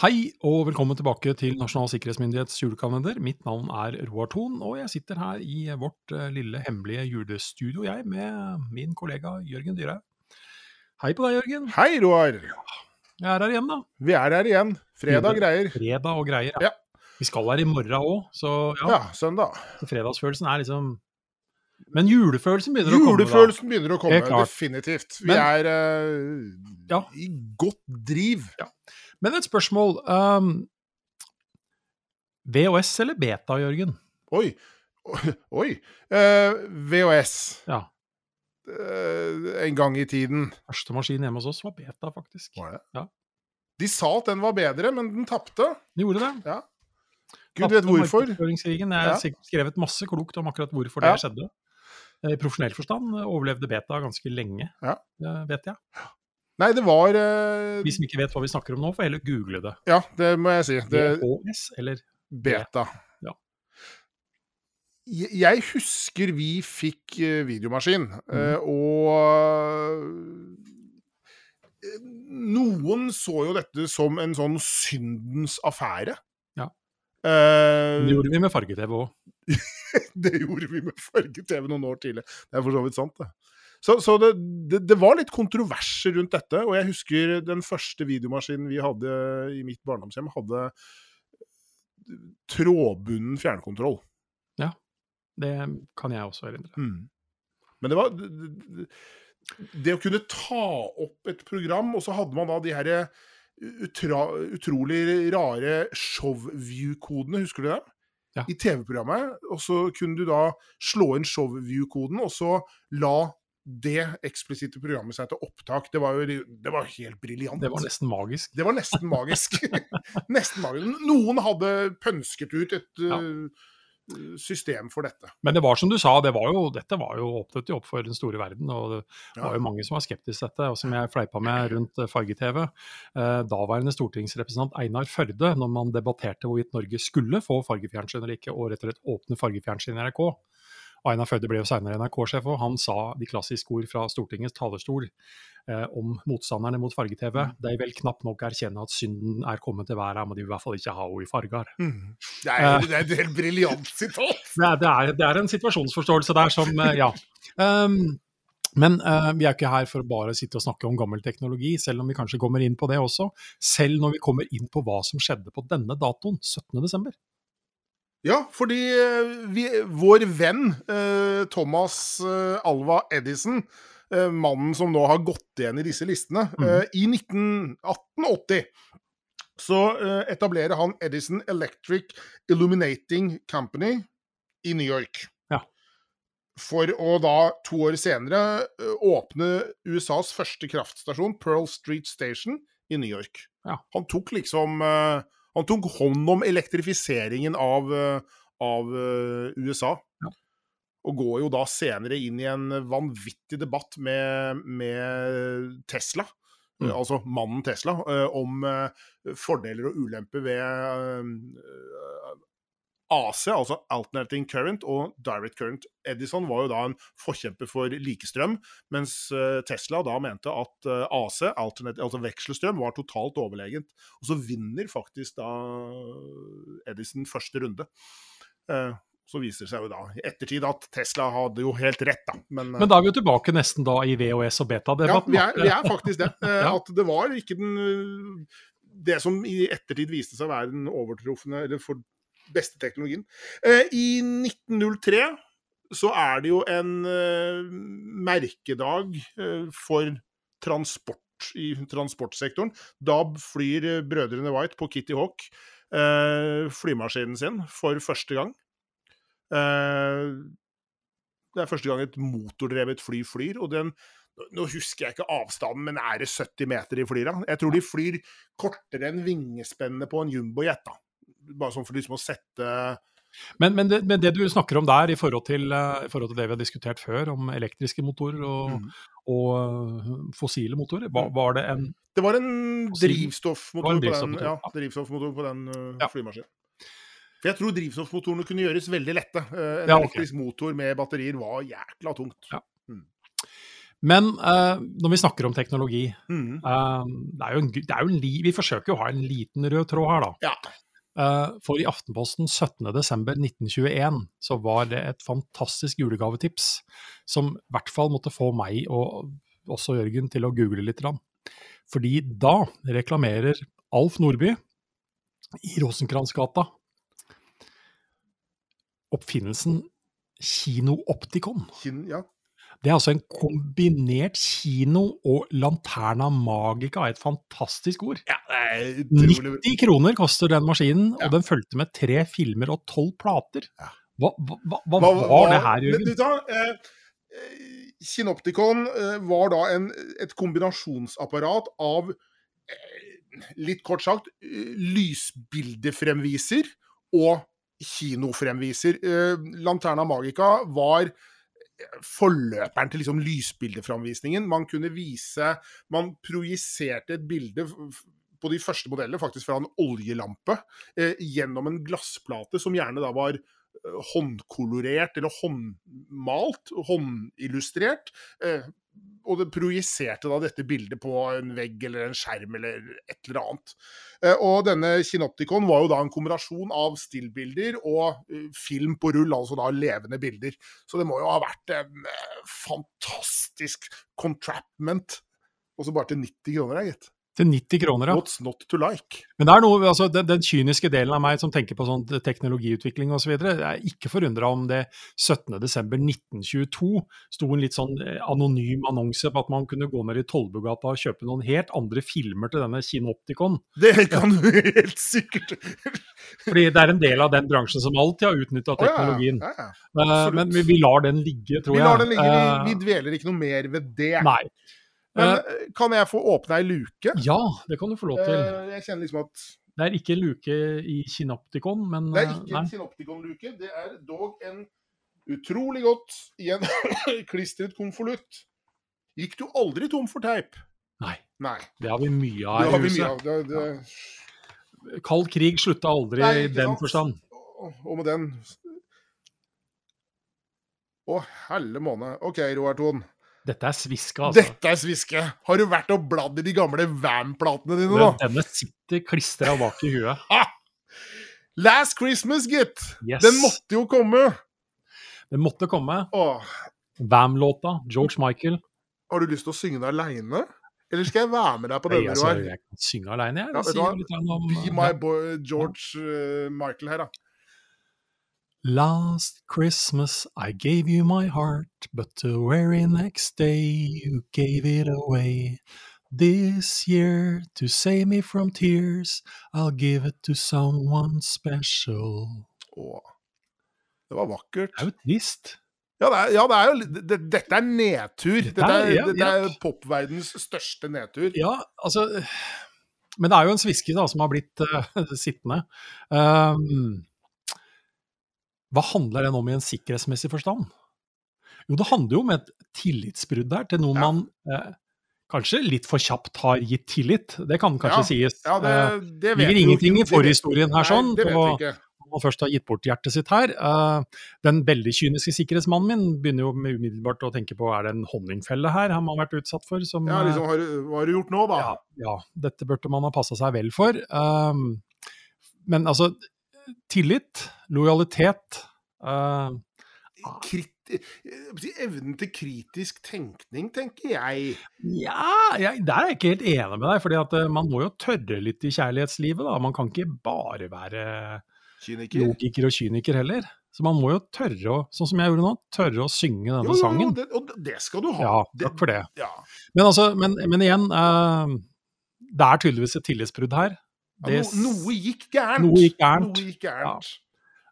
Hei og velkommen tilbake til Nasjonal sikkerhetsmyndighets julekalender. Mitt navn er Roar Thon, og jeg sitter her i vårt uh, lille hemmelige julestudio, jeg, med min kollega Jørgen Dyrhaug. Hei på deg, Jørgen. Hei, Roar. Jeg er her igjen, da. Vi er her igjen. Fredag greier. Fredag og greier, ja. Vi skal her i morgen òg, så ja. ja. Søndag. Så fredagsfølelsen er liksom Men julefølelsen begynner å komme. Julefølelsen begynner å komme, definitivt. Vi Men- er uh, Ja. i godt driv. Men et spørsmål. Um, VHS eller beta, Jørgen? Oi. Oi. Uh, VHS. Ja. Uh, en gang i tiden. Første maskin hjemme hos oss var beta, faktisk. Var det? Ja. De sa at den var bedre, men den tapte. De gjorde det. Ja. Gud vet hvorfor. Jeg har Ja. skrevet masse klokt om akkurat hvorfor det Ja. skjedde. Eh, I profesjonell forstand eh, overlevde beta ganske lenge, Ja. eh, vet jeg. Nei, det var uh... Vi som ikke vet hva vi snakker om nå, får heller google det. Ja, det må jeg si. Det, VHS eller Beta. Ja. Jeg husker vi fikk eh, videomaskin, mm. eh, og eh, noen så jo dette som en sånn syndens affære. Ja. Uh... Det gjorde vi med farge-TV òg. det gjorde vi med farge-TV noen år tidlig. Det er for så vidt sant, det. Så, så det, det, det var litt kontroverser rundt dette, og jeg husker den første videomaskinen vi hadde i mitt barndomshjem, hadde trådbunden fjernkontroll. Ja. Det kan jeg også erindre. Mm. Men det var det, det, å kunne ta opp et program, og så hadde man da de her utra, utrolig rare showview-kodene, husker du det? Ja. I TV-programmet. Og så kunne du da slå inn showview-koden, og så la det eksplisitte programmet seg til opptak. Det var jo det var helt briljant. Det var nesten magisk. Det var nesten magisk. nesten magisk. Noen hadde pønsket ut et Ja. uh, system for dette. Men det var som du sa, det var jo, dette var jo åpnet jo opp for den store verden. Og det Ja. var jo mange som var skeptiske til dette, og som jeg fleipa med rundt eh, farge-TV. Eh, daværende stortingsrepresentant Einar Førde, når man debatterte hvorvidt Norge skulle få fargefjernsyn eller ikke, og rett og slett åpne fargefjernsyn i NRK. Einar Førde ble jo senere NRK-sjef, og han sa de klassiske ord fra Stortingets talerstol eh, om motstanderne mot farge-TV. De vil knapt nok erkjenne at synden er kommet til verden, men de vil i hvert fall ikke ha henne i farger. Mm. Det, er, det er et helt briljant sitat! Det det, er, det er en situasjonsforståelse der som eh, Ja. Um, men uh, vi er ikke her for å bare sitte og snakke om gammel teknologi, selv om vi kanskje kommer inn på det også. Selv når vi kommer inn på hva som skjedde på denne datoen, 17.12. Ja, fordi eh, vi, vår venn eh, Thomas eh, Alva Edison, eh, mannen som nå har gått igjen i disse listene, mm. i 1880 så eh, etablerer han Edison Electric Illuminating Company i New York. Ja. For å da, to år senere, åpne USAs første kraftstasjon, Pearl Street Station, i New York. Ja. Han tok liksom eh, Han tok hånd om elektrifiseringen av, eh, av eh, USA. Ja. Og går jo da senere inn i en vanvittig debatt med, med Tesla. Mm. eh, Altså mannen Tesla, om fordeler og ulemper ved AC, altså alternating current, og direct current. Edison var jo da en forkjemper for likestrøm, mens eh, Tesla da mente at eh, AC, altså vekselstrøm, var totalt overlegent. Og så vinner faktisk da Edison første runde. Eh, Så viser det seg jo da i ettertid at Tesla hadde jo helt rett, da. Men, eh, Men da er vi jo tilbake nesten da i VHS og beta-debatten. vi er, vi er faktisk det. Eh, At det var ikke den Det som i ettertid viste seg å være den overtrufne, eller for beste teknologien. Eh, I 1903 så er det jo en eh, merkedag eh, for transport i transportsektoren. Da flyr brødrene White på Kitty Hawk flymaskinen sin for første gang. Det er første gang et motordrevet fly flyr, og den nå husker jeg ikke avstanden, men er det 70 meter de flyr av? Jeg tror de flyr kortere enn vingespennene på en jumbojet. Bare sånn for liksom å sette Men, men, det, men det du snakker om der, i forhold, til, eh, i forhold til det vi har diskutert før, om elektriske motorer og, Mm. og eh, fossile motorer, var, var det en Det var en drivstoffmotor, på den, ja, drivstoffmotor på den Ja. flymaskinen. For jeg tror drivstoffmotorene kunne gjøres veldig lette. Eh, en Ja, okay. elektrisk motor med batterier var jækla tungt. Ja. Men uh, når vi snakker om teknologi mm. uh, det er jo en, det er jo en Vi forsøker jo å ha en liten rød tråd her, da. Ja. Eh, for i Aftenposten 17.12.1921 så var det et fantastisk julegavetips som i hvert fall måtte få meg og også Jørgen til å google litt. Fordi da reklamerer Alf Nordby i Rosenkransgata oppfinnelsen Kinooptikon. Kino, ja. Det er altså en kombinert kino og Lanterna Magica, et fantastisk ord. ja det er 90 kroner koster den maskinen, Ja. og den fulgte med tre filmer og tolv plater. Ja. Hva, hva, hva, hva var det her, her, Men Jørgen? du da, eh, Kinopticon eh, var da en, et kombinasjonsapparat av eh, litt kort sagt eh, lysbildefremviser og kinofremviser. Eh, Lanterna Magica var eh, forløperen til liksom lysbildeframvisningen. Man kunne vise Man projiserte et bilde på de første modellene, faktisk fra en oljelampe, eh, gjennom en glassplate som gjerne da var eh, håndkolorert eller håndmalt, håndillustrert. Eh, og det projiserte da dette bildet på en vegg eller en skjerm eller et eller annet. Eh, og denne Kinoptikon var jo da en kombinasjon av stillbilder og eh, film på rull, altså da levende bilder. Så det må jo ha vært en eh, fantastisk contrapment. Og så bare til 90 kroner, gitt. Til 90 kroner, ja. What's not to like? Men det er noe, altså, den, den kyniske delen av meg som tenker på sånn teknologiutvikling osv., jeg er ikke forundra om det 17.12.1922 sto en litt sånn eh, anonym annonse på at man kunne gå ned i Tollbugata og kjøpe noen helt andre filmer til denne Kinooptikon. Det kan du helt sikkert Fordi det er en del av den bransjen som alltid har utnytta teknologien. Oh, ja, ja, ja. Men. Men vi, vi lar den ligge, tror jeg. Vi lar den ligge, vi, vi Eh, dveler ikke noe mer ved det. Nei. Men eh, kan jeg få åpne ei luke? ja, det kan du få lov til. Uh, Jeg kjenner liksom at Det er ikke luke i Kinoptikon, men det er eh, ikke nei. en Synoptikon-luke, det er dog en utrolig godt gjenklistret konvolutt. Gikk du aldri tom for teip? Nei. Nei. Det har vi mye av i huset. av. Det, det, Kald krig slutta aldri Nei, i den sant? forstand. og med den Å, helle måne. OK, Roar Thon. Dette er sviske, altså. Dette er sviske. Har du vært og bladd i de gamle Vam-platene dine, da? Den, denne sitter klistra bak i huet. Last Christmas, gitt! Yes. Den måtte jo komme. Den måtte komme. Vam-låta, George Michael. har du lyst til å synge den aleine? Eller skal jeg være med deg på denne, altså, jeg, jeg kan synge aleine, jeg. Ja, Be my boy George uh, Michael her, da. Last Christmas I gave you my heart, but the very next day you gave it away. This year, to save me from tears, I'll give it to someone special. Åh. Det var vakkert. Det er jo trist. Ja, det er, ja, det er jo det, det, Dette er nedtur. Dette er, er- ja, dette er popverdens største nedtur. Ja, altså Men det er jo en sviske da, som har blitt uh, sittende. Um, hva handler den om i en sikkerhetsmessig forstand? Jo, det handler jo om et tillitsbrudd her til noe Ja. man eh, kanskje litt for kjapt har gitt tillit. Det kan kanskje sies. Ja, det, Eh, det vet ligger ingenting i forhistorien her, sånn, Nei, det vet og, ikke. først har gitt bort hjertet sitt her. Eh, den veldig kyniske sikkerhetsmannen min begynner jo med umiddelbart å tenke på er det en honningfelle her han har vært utsatt for? Som, Ja, eh, liksom, har, hva har du gjort nå, da? ja, ja, dette burde man ha passa seg vel for. Men altså, tillit, lojalitet uh, Krit, eh, evnen til kritisk tenkning, tenker jeg. Ja, jeg, der er jeg ikke helt enig med deg. fordi at eh, man må jo tørre litt i kjærlighetslivet. da. Man kan ikke bare være Kyniker. logiker og kyniker heller. Så man må jo tørre å, sånn som jeg gjorde nå, tørre å synge denne Jo, jo, sangen. det, og det skal du ha. Ja, takk for det. Ja. Men altså, men, men igjen, uh, det er tydeligvis et tillitsbrudd her. Ja, no, noe gikk gærent. Noe gikk gærent. Noe gikk gærent.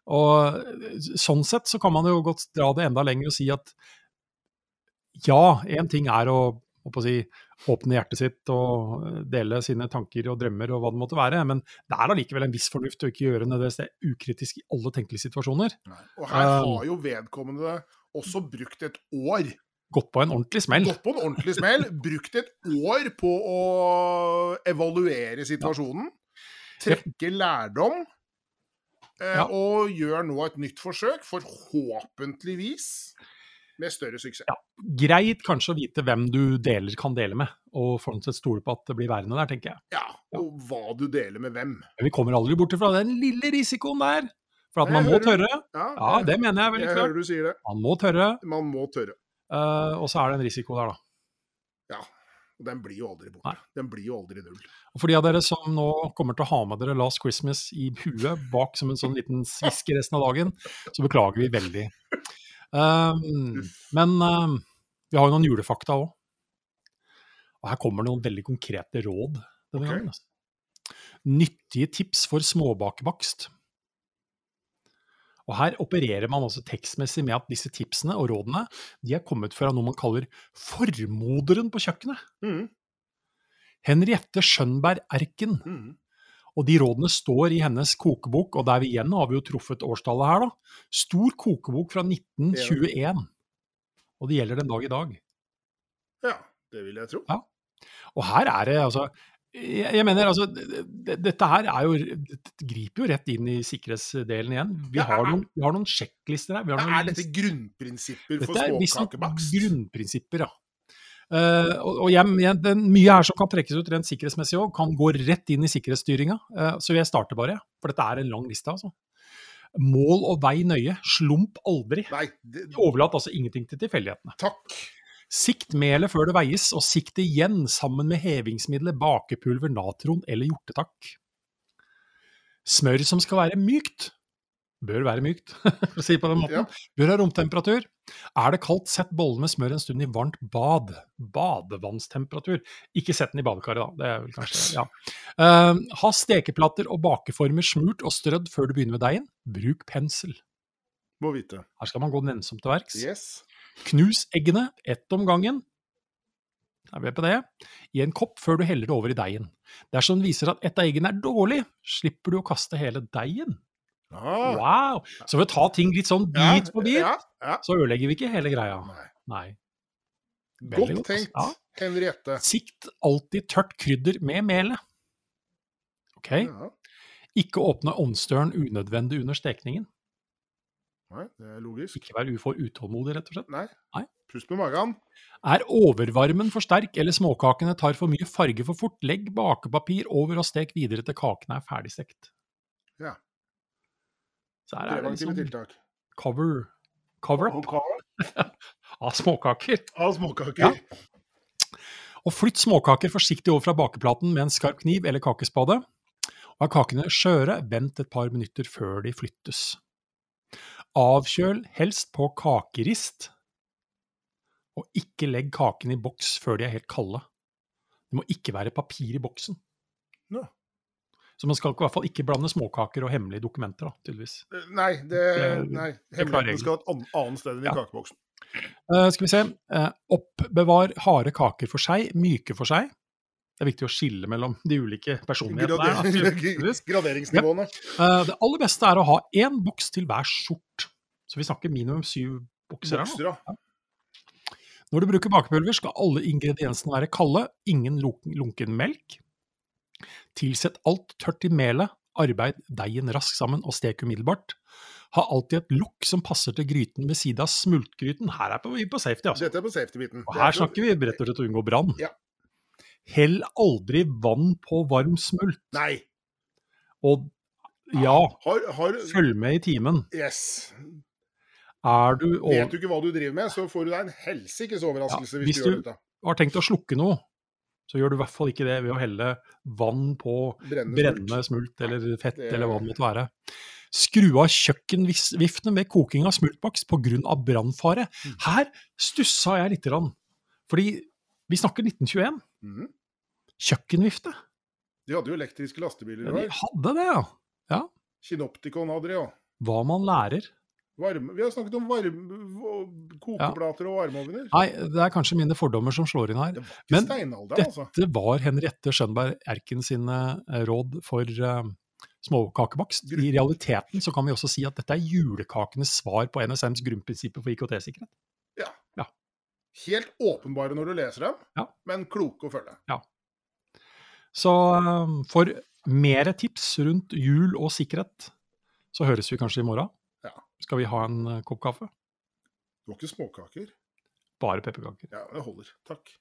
Og sånn sett så kan man jo godt dra det enda lenger og si at ja, én ting er å, å si, åpne hjertet sitt og dele sine tanker og drømmer og hva det måtte være, men det er allikevel en viss fornuft å ikke gjøre det ukritisk i alle tenkelige situasjoner. Og her Um, har jo vedkommende også brukt et år. Gått på en ordentlig smell. Gått på en ordentlig smell. Brukt et år på å evaluere situasjonen. Trekke lærdom. Eh, Ja. Og gjør nå et nytt forsøk, forhåpentligvis. med større suksess. Ja. Greit kanskje å vite hvem du deler, kan dele med, og sånn sett stole på at det blir værende der, tenker jeg. Ja, og hva du deler med hvem. Men vi kommer aldri bort ifra den lille risikoen der. For at Jeg man må tørre. Ja, Ja, det mener jeg veldig jeg klart. hører du sier det. Man må tørre, Man må tørre. Uh, og så er det en risiko der, da. Og den blir jo aldri borte. Den blir jo aldri null. Og for de av dere som nå kommer til å ha med dere Last Christmas i huet bak som en sånn liten sviske resten av dagen, så beklager vi veldig. Um, men um, vi har jo noen julefakta òg. Og her kommer det noen veldig konkrete råd denne okay. gangen. Altså. Nyttige tips for småbakebakst. Og her opererer man altså tekstmessig med at disse tipsene og rådene de er kommet fra noe man kaller formoderen på kjøkkenet. Mm. Henriette Skjønberg Erken. Mm. Og de rådene står i hennes kokebok, og der vi igjen har vi jo truffet årstallet her, da. Stor kokebok fra 1921. Og det gjelder den dag i dag. Ja, det vil jeg tro. Og her er det altså jeg, jeg mener altså, det- det- Dette her er jo, det griper jo rett inn i sikkerhetsdelen igjen. Vi Ja, har noen, vi har noen sjekklister her. Vi har noen er dette grunnprinsipper for Dette er småkakebakst? grunnprinsipper, ja. Uh, og og jeg, jeg, er mye her som kan trekkes ut rent sikkerhetsmessig òg, kan gå rett inn i sikkerhetsstyringa. Uh, så jeg starter bare, for dette er en lang liste, altså. Mål og vei nøye. Slump aldri. Nei, det, Overlat altså ingenting til tilfeldighetene. takk. Sikt melet før det veies, og sikt igjen sammen med hevingsmiddelet bakepulver, natron eller hjortetakk. Smør som skal være mykt, bør være mykt, for å si på den måten, Ja. bør ha romtemperatur. Er det kaldt, sett bollen med smør en stund i varmt bad. Badevannstemperatur. Ikke sett den i badekaret, da. Det er vel kanskje, ja. Uh, ha stekeplater og bakeformer smurt og strødd før du begynner med deigen. Bruk pensel. Må vite. Her skal man gå nennsomt til verks. Yes. Knus eggene, ett om gangen. Er vi på det? I en kopp før du heller det over i deigen. Dersom det viser at ett av eggene er dårlig, slipper du å kaste hele deigen. Ah, Wow! Så ved å ta ting litt sånn bit for bit, Ja, ja. så ødelegger vi ikke hele greia. Nei. Nei. Godt godt, tenkt. Henriette. Sikt alltid tørt krydder med melet. Ok? Ja. Ikke åpne ovnsdøren unødvendig under stekningen. Nei, det er logisk. Ikke vær for utålmodig, rett og slett. Nei. Nei. Pust med magen. Er overvarmen for sterk eller småkakene tar for mye farge for fort, legg bakepapir over og stek videre til kakene er ferdigstekt. Ja. Så her er det liksom tiltak. cover, cover up av småkaker. Av småkaker. Og flytt småkaker forsiktig over fra bakeplaten med en skarp kniv eller kakespade. Og er kakene skjøre, vent et par minutter før de flyttes. Avkjøl helst på kakerist, og ikke legg kakene i boks før de er helt kalde. Det må ikke være papir i boksen. Nå. Så man skal i hvert fall ikke blande småkaker og hemmelige dokumenter, da, tydeligvis. Eh, Nei, det, nei. hemmeligheten skal et annet sted enn i Ja. kakeboksen. Uh, skal vi se. Uh, oppbevar harde kaker for seg, myke for seg. Det er viktig å skille mellom de ulike personlighetene. Graderingsnivåene. Ja. det aller beste er å ha én boks til hver skjort. Så vi snakker minimum syv bokser. Bokser, ja. Når du bruker bakepulver, skal alle ingrediensene være kalde, ingen lunk- lunken melk. Tilsett alt tørt i melet, arbeid deigen raskt sammen og stek umiddelbart. Ha alltid et lokk som passer til gryten ved siden av smultgryten. Her er vi på safety, altså. Dette er på safety-biten. Og her snakker vi rett og slett å unngå brann. Ja. Hell aldri vann på varm smult. Nei. Og ja, Har, har følg med i timen. Yes. Er du Vet du ikke hva du driver med, så får du deg en helsikes overraskelse Ja, hvis, hvis du gjør dette. Hvis du- har tenkt å slukke noe, så gjør du i hvert fall ikke det ved å helle vann på Brennende, brennende smult eller fett det- eller hva det måtte være. Skru av kjøkkenviftene ved koking av smultbaks pga. brannfare. Mm. Her stussa jeg lite grann. Fordi vi snakker 1921. Mhm. Kjøkkenvifte. De hadde jo elektriske lastebiler Ja, i de hadde det, ja. Kinoptikon hadde de jo. Hva man lærer. Varme, vi har snakket om varme, kokeplater og varmeovner. Nei, det er kanskje mine fordommer som slår inn her. Det var ikke Men dette altså. Dette var Henriette Skjønberg Erken sine eh, råd for uh, småkakebakst. I realiteten så kan vi også si at dette er julekakenes svar på NSMs grunnprinsipper for IKT-sikkerhet. Ja. Helt åpenbare når du leser dem, Ja. men kloke å følge. Så eh, for mer tips rundt jul og sikkerhet, så høres vi kanskje i morgen. Ja. Skal vi ha en eh, kopp kaffe? Det var ikke småkaker? Bare pepperkaker. Ja, det holder. Takk.